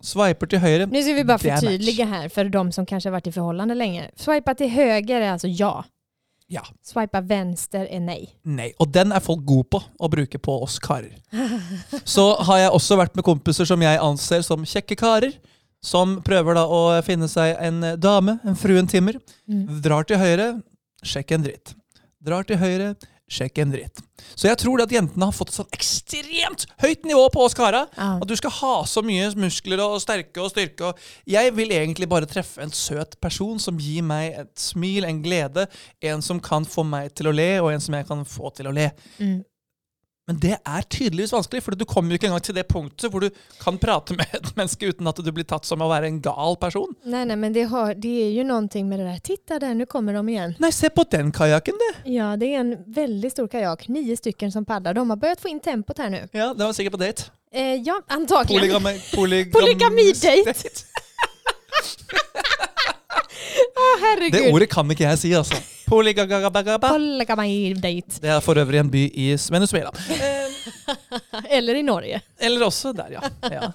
Swiper till höger. Nu ska vi bara förtydliga här för de som kanske har varit i förhållande länge. Swipa till höger är alltså ja. Ja. Swipa vänster är nej. Nej, och den är folk gode på å bruke på oss karer. Så har jeg også vært med kompiser som jeg anser som kjekke karer. Som prøver da å finne seg en dame, en fruen timmer. Mm. Drar til høyre, sjekk en dritt. Drar til høyre, sjekk en dritt. Så jeg tror det at jentene har fått et sånn ekstremt høyt nivå på oss kara. Ja. At du skal ha så mye muskler og sterke og styrke. Og jeg vil egentlig bare treffe en søt person som gir meg et smil, en glede. En som kan få meg til å le, og en som jeg kan få til å le. Mm. Men det er tydeligvis vanskelig, for du kommer jo ikke engang til det punktet hvor du kan prate med et menneske uten at du blir tatt som å være en gal person. Nej, nej, men det, har, det är ju någonting med det där. Titta där, nu kommer de igen. Nei, se på den kajakken, det! Ja, det är en väldigt stor kajak. Nio stycken som paddlar. De har börjat få in tempot här nu. Ja, den var sikkert på date. Eh, ja, antagligen. Polygami, polygam, Polygamidate. Åh, herregud. Det ordet kan ikke jeg si, altså. Polygagagabagaba. Polygamidate. Det for øvrig en by i Venezuela. Eller i Norge. Eller også der, ja. ja.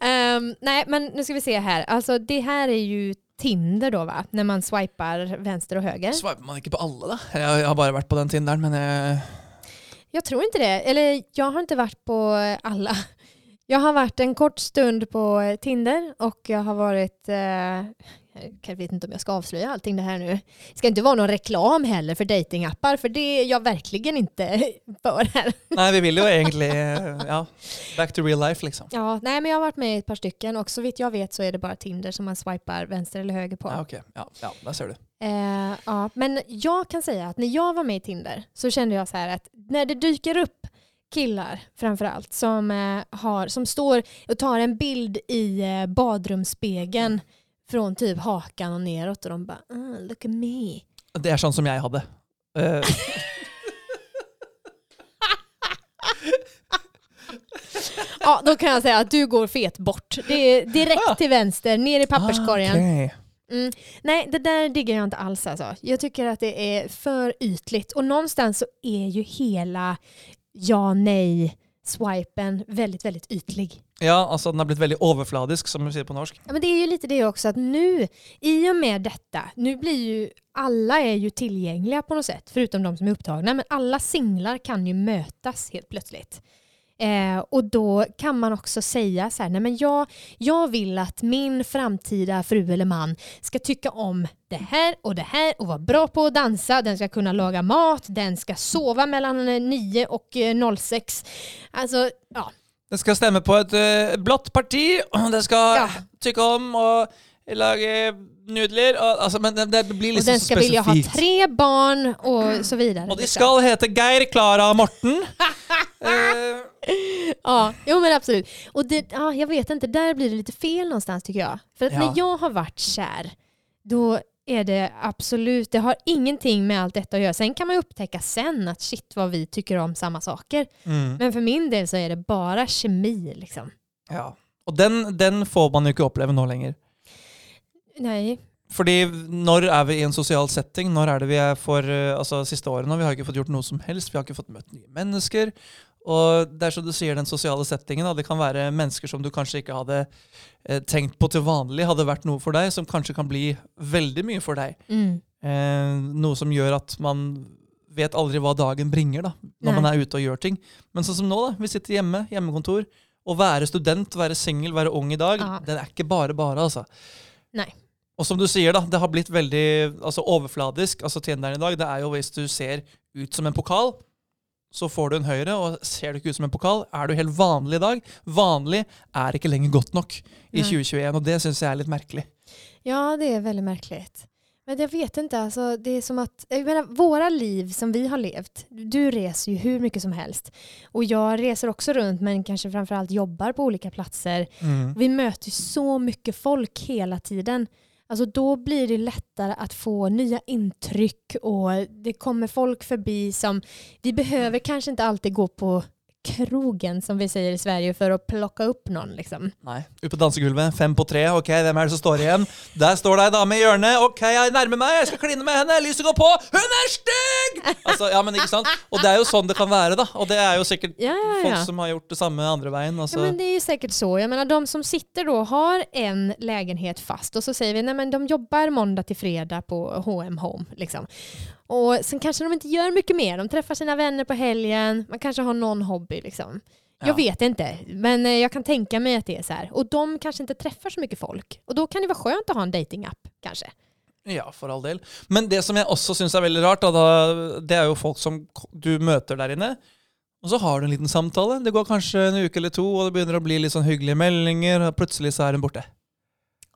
Nej, men nu ska vi se här. Alltså, det här är ju Tinder då, va? När man swipar vänster och höger. Swiper man ikke på alle, da? Jeg, jeg har bare vært på den Tinderen, men jeg Jag tror inte det. Eller jag har inte varit på alla. Jag vet inte om jag ska avslöja allting det här nu. Det ska inte vara någon reklam heller för datingappar för det är jag verkligen inte för här. Nei, vi vil jo egentlig Ja, back to real life, liksom. Ja, nej, men jag har varit med i ett par stycken och så vitt jag vet så är det bara Tinder som man swipar vänster eller höger på. Ja, ok. Ja, ja, der ser du. Eh, ja, men jag kan säga att när jag var med i Tinder så kände jag så här att när det dyker upp killar framförallt som, eh, har, som står och tar en bild i eh, badrumsspegeln från typ hakan och neråt och de bara ah, look at me. Det er sånn som jeg hadde. Eh, Ja, då kan jag säga att du går fet bort. Det är direkt till vänster, ner i papperskorgen. ah, ok. Mm. Nej, det där diggar jag inte alls alltså. Jag tycker att det är för ytligt. Och någonstans så är ju hela ja, nej, swipen väldigt, väldigt ytlig. Ja, alltså den har blivit väldigt överfladisk som man säger på norsk. Ja, men det är ju lite det också att nu, i och med detta, nu blir ju alla är ju tillgängliga på något sätt, förutom de som är upptagna, men alla singlar kan ju mötas helt plötsligt. Eh, och då kan man också säga så här, nej men jag, jag vill att min framtida fru eller man ska tycka om det här och det här och vara bra på att dansa, den ska kunna laga mat, den ska sova mellan 9 och eh, 06. Alltså, ja. Det skal stemme på et eh, blått parti, og det skal Ja. tykke om å lage nudler. Og, altså, men det, det blir Och liksom den så ska vilja ha tre barn och så vidare. Og de liksom. skal hete Geir, Klara og Morten. Eh, Ja, jo men absolut. Och det, ja, jag vet inte, där blir det lite fel någonstans tycker jag. För att Ja. när jag har varit kär, då är det absolut, det har ingenting med allt detta att göra. Sen kan man ju upptäcka sen att shit vad vi tycker om samma saker. mm. Men för min del så är det bara kemi liksom. Ja. Og den, den får man jo ikke oppleve nå lenger. Nej, Fordi når er vi i en sosial setting? Når er det vi er for eh, altså siste årene? Vi har ikke fått gjort noe som helst. Vi har ikke fått møtt nye mennesker. Og det er som du sier, den sosiale settingen. Det kan være mennesker som du kanskje ikke hadde eh, tenkt på til vanlig hadde vært noe for deg, som kanskje kan bli veldig mye for deg. Mm. Eh, noe som gjør at man vet aldri hva dagen bringer da, når Nei. man er ute og gjør ting. Men sånn som nå, da. Vi sitter hjemme, hjemmekontor. Å være student, være singel, være ung i dag, Ja. det er ikke bare bare, altså. Nei. Og som du sier, da, det har blitt veldig altså, overfladisk. altså Tinderen i dag, det er jo hvis du ser ut som en pokal, så får du en høyre, og ser du ikke ut som en pokal, er du helt vanlig i dag. Vanlig er ikke lenger godt nok i Nei. 2021, og det syns jeg er litt merkelig. Ja, det är väldigt märkligt. Men jag vet inte, alltså, det är som att, jag menar, våra liv som vi har levt, du reser ju hur mycket som helst. Och jag reser också runt men kanske framförallt jobbar på olika platser. Vi möter så mycket folk hela tiden. Alltså då blir det lättare att få nya intryck och det kommer folk förbi som, vi behöver kanske inte alltid gå på krogen som vi säger i Sverige för att plocka upp någon liksom. Nei. Ut på dansegulvet, fem på tre. Ok, hvem er det som står igjen? Der står det ei dame i hjørnet. Ok, jeg nærmer meg, jeg skal kline med henne. Lyset går på. Hun er stygg! Altså, ja, men sant? Og det er jo sånn det kan være, da. Og det er jo sikkert Ja, ja, folk ja. som har gjort det samme andre veien. Ja, men det är ju säkert så. Jag menar, de som sitter då har en lägenhet fast och så säger vi att de jobbar måndag till fredag på H&M Home. Liksom. Och sen kanske de inte gör mycket mer. De träffar sina vänner på helgen. Man kanske har någon hobby. Liksom. Ja. Jag vet inte, men eh, jag kan tänka mig att det är så här. Och de kanske inte träffar så mycket folk. Och då kan det vara skönt att ha en datingapp kanske. Ja, for all del. Men det som jeg også syns er veldig rart, da, da, det er jo folk som du møter der inne. Og så har du en liten samtale. Det går kanskje en uke eller to, og det å bli litt sånn hyggelige meldinger, og plutselig så er hun borte.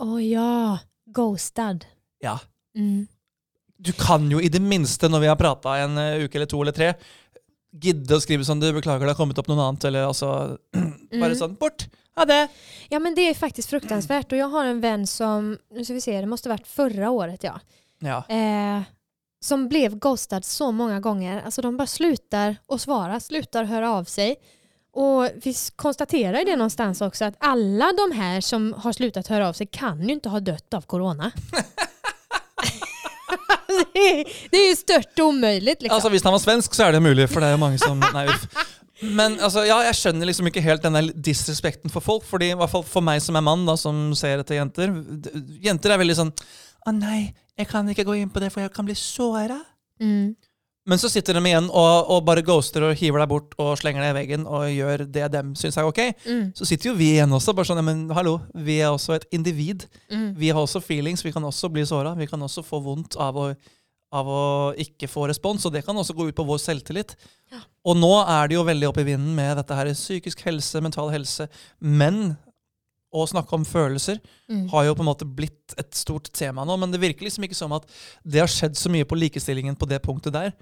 Åh ja, ghostad. Ja. Mm. Du kan jo i det minste, når vi har prata en eh, uke eller to eller tre, gidde å skrive sånn du, 'Beklager, det har kommet opp noe annet', eller altså Bare Mm. sånn 'Bort. Ha det'. Ja men det är faktiskt fruktansvärt och jag har en vän som, nu ska vi se, det måste varit förra året ja. Ja. Eh, som blev ghostad så många gånger. Alltså de bara slutar att svara, slutar höra av sig. Och vi konstaterar ju det någonstans också att alla de här som har slutat höra av sig kan ju inte ha dött av corona. det, är, det är ju stört omöjligt liksom. Altså, Hvis han var svensk, så er det mulig, for det jo mange som uff. Men altså, ja, jeg skjønner liksom ikke helt den der disrespekten for folk. Fordi, i hvert fall For meg som er mann, da, som ser etter jenter d- Jenter er veldig sånn Å nei, jeg kan ikke gå inn på det, for jeg kan bli såra. mm. Men så sitter de igjen og, og bare ghoster og hiver deg bort og slenger deg i veggen og gjør det dem syns er ok. Mm. Så sitter jo vi igjen også bare sånn ja, Men hallo, vi er også et individ. Mm. Vi har også feelings, vi kan også bli såra. Vi kan også få vondt av å, av å ikke få respons, og det kan også gå ut på vår selvtillit. Ja. Og nå er det jo veldig opp i vinden med dette her psykisk helse, mental helse. Men å snakke om følelser Mm. har jo på en måte blitt et stort tema nå, men det virker liksom ikke som at det har skjedd så mye på likestillingen på det punktet der.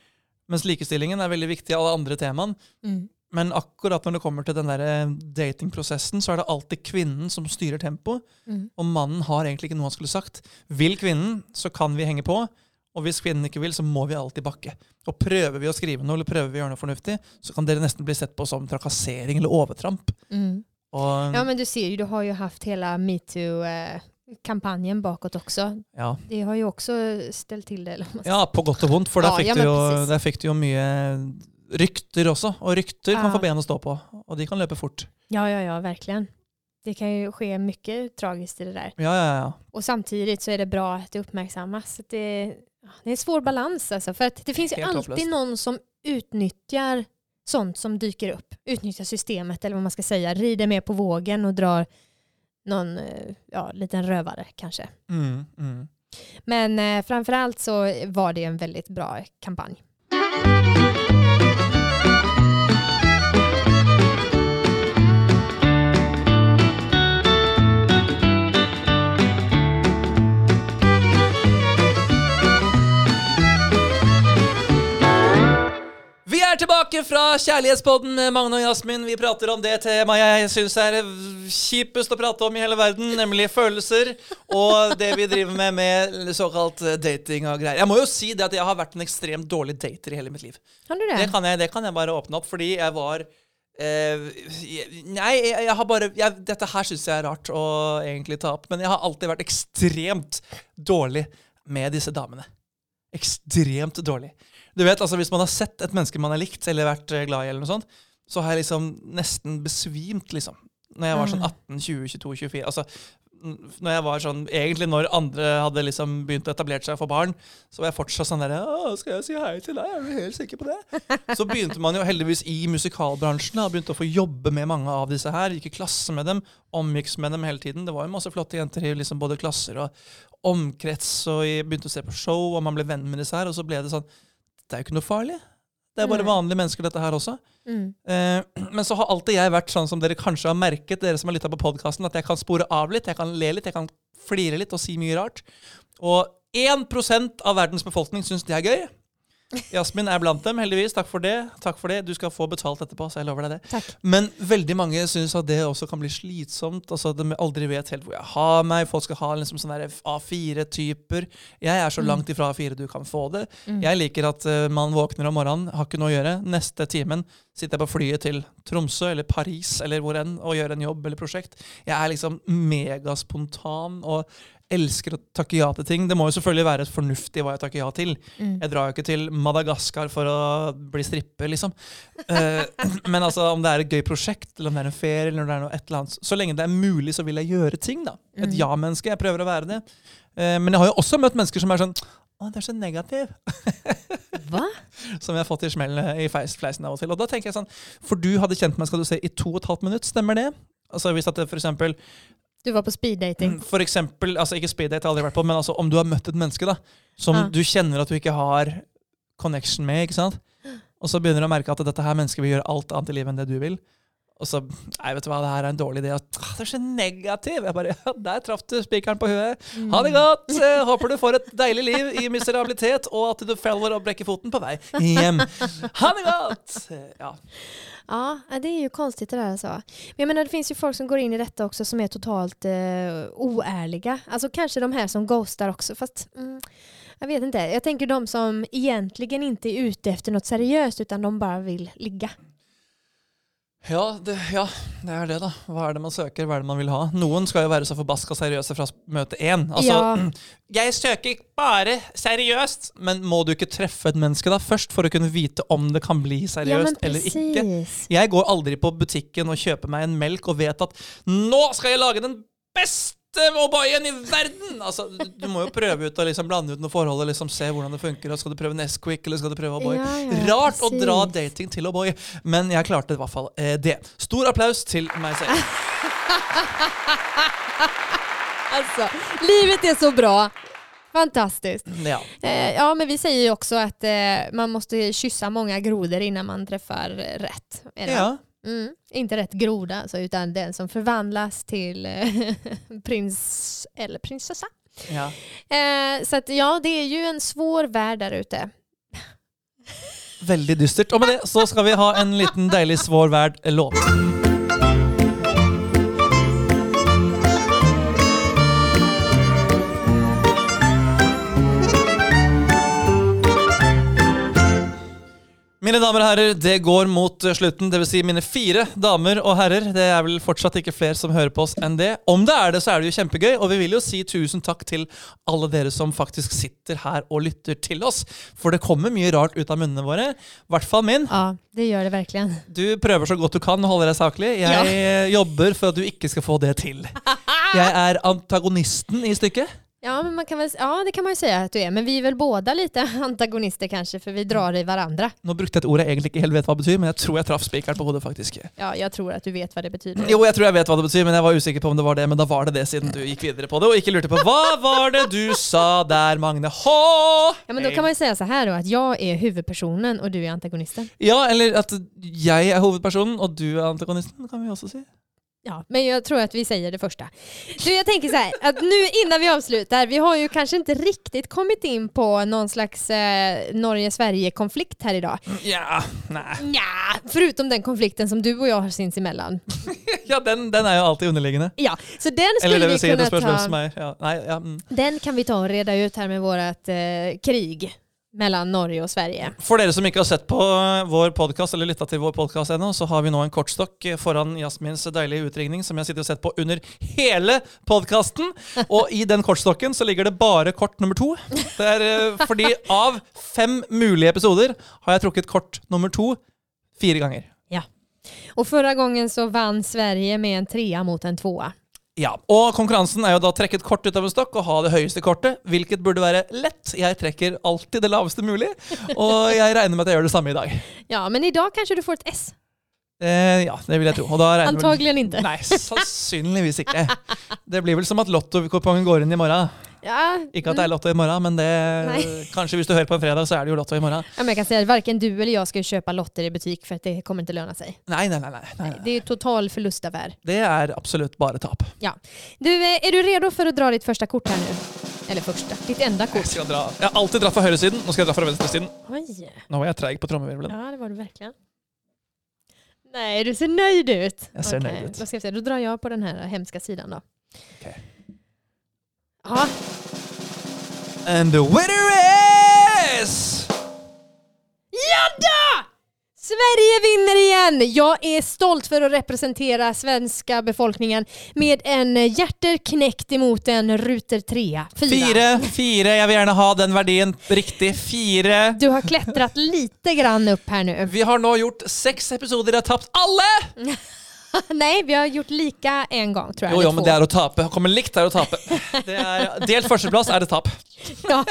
Mens likestillingen er veldig viktig i alle andre temaene. Mm. Men akkurat når det kommer til den der eh, datingprosessen, så er det alltid kvinnen som styrer tempoet. Mm. Og mannen har egentlig ikke noe han skulle sagt. Vil kvinnen, så kan vi henge på. Og hvis kvinnen ikke vil, så må vi alltid bakke. Og prøver vi å skrive noe, eller prøver vi å gjøre noe fornuftig, så kan dere nesten bli sett på som trakassering eller overtramp. Mm. Og, Ja men du ser ju, du har ju haft hela metoo-kampanjen bakåt också. ja. Det har ju också ställt till det. Ja, på godt og vondt, for der, Ja, fikk ja, du precis. der fikk du jo mye rykter også. Og rykter kan få ben å stå på, og de kan løpe fort. Ja, ja, ja, verkligen. Det kan ju ske mycket tragiskt i det där. Ja, ja, ja. Och samtidigt så är det bra att det uppmärksammas. Att det, det är en svår balans alltså. För att det finns ju alltid hopplöst. någon som utnyttjar sånt som dyker upp. Utnyttjar systemet eller vad man ska säga. Rider med på vågen och drar någon eh, ja, liten rövare kanske. Mm, mm. Men eh, framförallt så var det en väldigt bra kampanj. Vi tilbake fra Kjærlighetspodden med Magne og Jasmin. Vi prater om det temaet jeg syns er kjipest å prate om i hele verden, nemlig følelser. Og det vi driver med med såkalt dating og greier. Jeg må jo si det at jeg har vært en ekstremt dårlig dater i hele mitt liv. Har du det? Det kan jeg, det kan jeg bare åpne opp, fordi jeg var Eh, nei, jeg, jeg har bare jeg, Dette her syns jeg er rart å egentlig ta opp, men jeg har alltid vært ekstremt dårlig med disse damene. Ekstremt dårlig. Du vet, altså Hvis man har sett et menneske man har likt eller vært eh, glad i, eller noe sånt, så har jeg liksom nesten besvimt, liksom. Når jeg var sånn 18, 20, 22, 24. Altså, når jeg var sånn, Egentlig når andre hadde liksom begynt å etablere seg for barn, så var jeg fortsatt sånn der Skal jeg si hei til deg? Er du helt sikker på det? Så begynte man jo heldigvis i musikalbransjen. og begynte å få jobbe med mange av disse her. Gikk i klasse med dem, omgikks med dem hele tiden. Det var jo masse flotte jenter i liksom både klasser og omkrets, og jeg begynte å se på show, og man ble venn med disse her, og så ble det sånn Det er jo ikke noe farlig. Det er bare Nei. vanlige mennesker, dette her også. Mm. Eh, men så har alltid jeg vært sånn som dere kanskje har merket, dere som har lytta på podkasten, at jeg kan spore av litt, jeg kan le litt, jeg kan flire litt og si mye rart. Og 1% av verdens befolkning syns det er gøy. Jasmin er blant dem, heldigvis. Takk for det. Takk for det. Du skal få betalt etterpå, så jeg lover deg det. Takk. Men veldig mange syns at det også kan bli slitsomt. Altså at De aldri vet helt hvor jeg har meg. Folk skal ha liksom sånne der A4-typer. Jeg er så langt ifra A4 du kan få det. Jeg liker at eh, man våkner om morgenen, har ikke noe å gjøre. Neste timen sitter jeg på flyet til Tromsø eller Paris eller hvor enn og gjør en jobb eller prosjekt. Jeg er liksom megaspontan og elsker å takke ja til ting. Det må jo selvfølgelig være fornuftig hva jeg takker ja til. Jeg drar jo ikke til Madagaskar for å bli stripper, liksom. Eh, men altså, om det er et gøy prosjekt, eller om det er en ferie, eller om det er noe et eller annet, så lenge det er mulig, så vil jeg gjøre ting. da. Et ja-menneske. Jeg prøver å være det. Eh, men jeg har jo også møtt mennesker som er sånn Å, det er så negativ. Som jeg har fått i smell i feis- fleisen av og til. Og da tenker jeg sånn For du hadde kjent meg, skal du se, i to og et halvt minutt, stemmer det? Altså hvis at det for eksempel Du var på speeddating. For eksempel, altså ikke speeddate aldri vært på, men altså om du har møtt et menneske da, som Ja. du kjenner at du ikke har connection med, ikke sant? Og så begynner du å merke at dette her mennesket vil gjøre alt annet i livet enn det du vil. Og så Nei, vet du hva, det her er en dårlig idé. At, «Åh, det er så negativ! Jeg bare, ja, Der traff du spikeren på huet. Ha det godt! Eh, Håper du får et deilig liv i miserabilitet, og at du faller og brekker foten på vei hjem. Ha det godt! Eh, Ja. Ja, det är ju konstigt det där alltså. Men jag menar det finns ju folk som går in i detta också som är totalt eh, oärliga. Alltså kanske de här som ghostar också fast mm, jag vet inte. Jag tänker de som egentligen inte är ute efter något seriöst utan de bara vill ligga. Ja det, ja, det er det, da. Hva er det man søker, hva er det man vil ha? Noen skal jo være så forbaska seriøse fra møte én. Altså, Ja. jeg søker bare seriøst, men må du ikke treffe et menneske da først for å kunne vite om det kan bli ja seriøst men eller ikke? Jeg går aldri på butikken og kjøper meg en melk og vet at nå skal jeg lage den beste O'boyen i verden! Altså, du, må jo prøve ut og liksom blande ut noe forhold og liksom se hvordan det funker. Og skal du prøve Nesquik eller skal du prøve O'boy? Ja, ja, Rart å dra precis. dating til O'boy, men jeg klarte i hvert fall eh, det. Stor applaus til meg selv. Alltså, livet är så bra. Fantastiskt. Ja. Eh, ja, men vi säger ju också att eh, man måste kyssa många grodor innan man träffar rätt. Ja. Mm, inte rätt groda alltså, utan den som förvandlas till eh, prins eller prinsessa. ja. Eh, så att, ja, det är ju en svår värld där ute. Veldig dystert. Og med det så skal vi ha en liten deilig svår verd-låt. Mine damer og herrer, det går mot slutten. Dvs. Si mine fire damer og herrer. Det er vel fortsatt ikke flere som hører på oss enn det. Om det er det, så er det jo kjempegøy. Og vi vil jo si tusen takk til alle dere som faktisk sitter her og lytter til oss. For det kommer mye rart ut av munnene våre. I hvert fall min. Ja, det gör det verkligen. Du prøver så godt du kan å holde deg saklig. Jeg eh, jobber for at du ikke skal få det til. Jeg er antagonisten i stykket. Ja, men man kan väl, ja, det kan man ju säga att du är. Men vi är väl båda lite antagonister kanske, för vi drar i varandra. Nå brukte jeg et ord jeg egentlig ikke helt vet hva det betyr, men jeg tror jeg traff spikeren på hodet. faktisk. Ja, jag tror att du vet vad det betyder. Jo, jeg tror jeg vet hva det betyr, men jeg var usikker på om det var det. Men da var det det, siden du gikk videre på det og ikke lurte på hva var det du sa der, Magne H? Ja, men då kan man ju säga så här då, att jag är huvudpersonen och du är antagonisten. Ja, eller at jeg er hovedpersonen, og du er antagonisten, kan vi også si. Ja, men jag tror att vi säger det första. Du, jag tänker så här, att nu innan vi avslutar, vi har ju kanske inte riktigt kommit in på någon slags eh, Norge-Sverige-konflikt här idag. Ja, nei. Ja, förutom den konflikten som du och jag har sinsemellan. Ja, den, den er jo alltid underliggende. Ja, så den Eller skulle det vi det kunna hvem ta... er ja, Nei, ja, mm. Den kan vi ta och reda ut här med vårt eh, krig. Mellan Norge och Sverige. For dere som ikke har sett på vår podkast eller lytta til vår podkast ennå, så har vi nå en kortstokk eh, foran Jasmins deilige utringning som jeg sitter og sett på under hele podkasten. Og i den kortstokken så ligger det bare kort nummer to. Det er eh, fordi av fem mulige episoder har jeg trukket kort nummer to fire ganger. Och förra gången så vann Sverige med en trea mot en tvåa. Ja, Og konkurransen er jo da trekke et kort ut av en stokk og ha det høyeste kortet, hvilket burde være lett. Jeg trekker alltid det laveste mulig, og jeg regner med at jeg gjør det samme i dag. Ja, men idag kanske du får ett S. Eh, ja, det vil jeg tro. Og jeg Antagligen inte. Nei, sannsynligvis ikke. Det blir vel som at lottokupongen går inn i morgen. Ja, Ikke at det er lotto i morgen, men det kanskje hvis du hører på en fredag, så er det jo lotto i morgen. Ja, men jag kan säga att varken du eller jag ska ju köpa lotter i butik för att det kommer inte löna sig. Nei, nei, nei. nei, nei. Det är total förlustaffär. Det er absolutt bare tap. Du, eh, är du redo för att dra ditt första kort här nu? Eller första, ditt enda Jeg, kort. skal dra. jeg har alltid dratt fra høyresiden, nå skal jeg dra fra venstresiden. Oj. Nå var jeg treig på trommevirvelen. Ja, det var du verkligen. Nej, du ser nöjd ut. Jag ser Okej, nöjd ut. Då, ska vi se. då drar jag på den här hemska sidan då. Okej. Ja, And the winner is... Sverige vinner igen! Jag är stolt för att representera svenska befolkningen med en hjärter knäckt emot en ruter 3. Fire, fire. Jeg vil gjerne ha den verdien riktig. Fire. Du har klättrat lite grann upp här nu. Vi har nå gjort seks episoder. Jeg har tapt alle! Nej, vi har gjort lika en gång tror jag. Jo, jo, men det er å tape. Kommer likt er å tape. Det delt førsteplass er det tap. ja.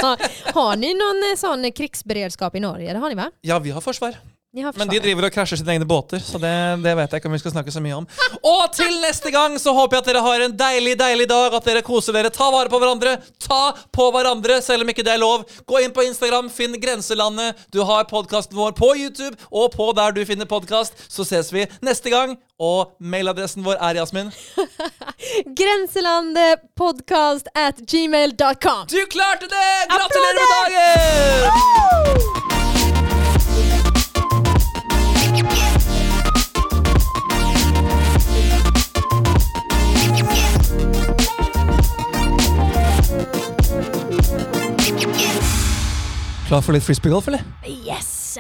Har ni någon eh, sån krigsberedskap i Norge? Det har ni va? Ja, vi har forsvar. Ni Men de driver og krasjer sine egne båter, så det, det vet jeg ikke om vi skal snakke så mye om. Og til neste gang så håper jeg at dere har en deilig, deilig dag, at dere koser dere. Ta vare på hverandre. Ta på hverandre, selv om ikke det er lov. Gå inn på Instagram, finn Grenselandet. Du har podkasten vår på YouTube og på der du finner podkast. Så ses vi neste gang. Og mailadressen vår er Jasmin. Grenselandpodcast at gmail.com. Du klarte det! Gratulerer med dagen! Klar for litt frisbeegolf, eller? Yes!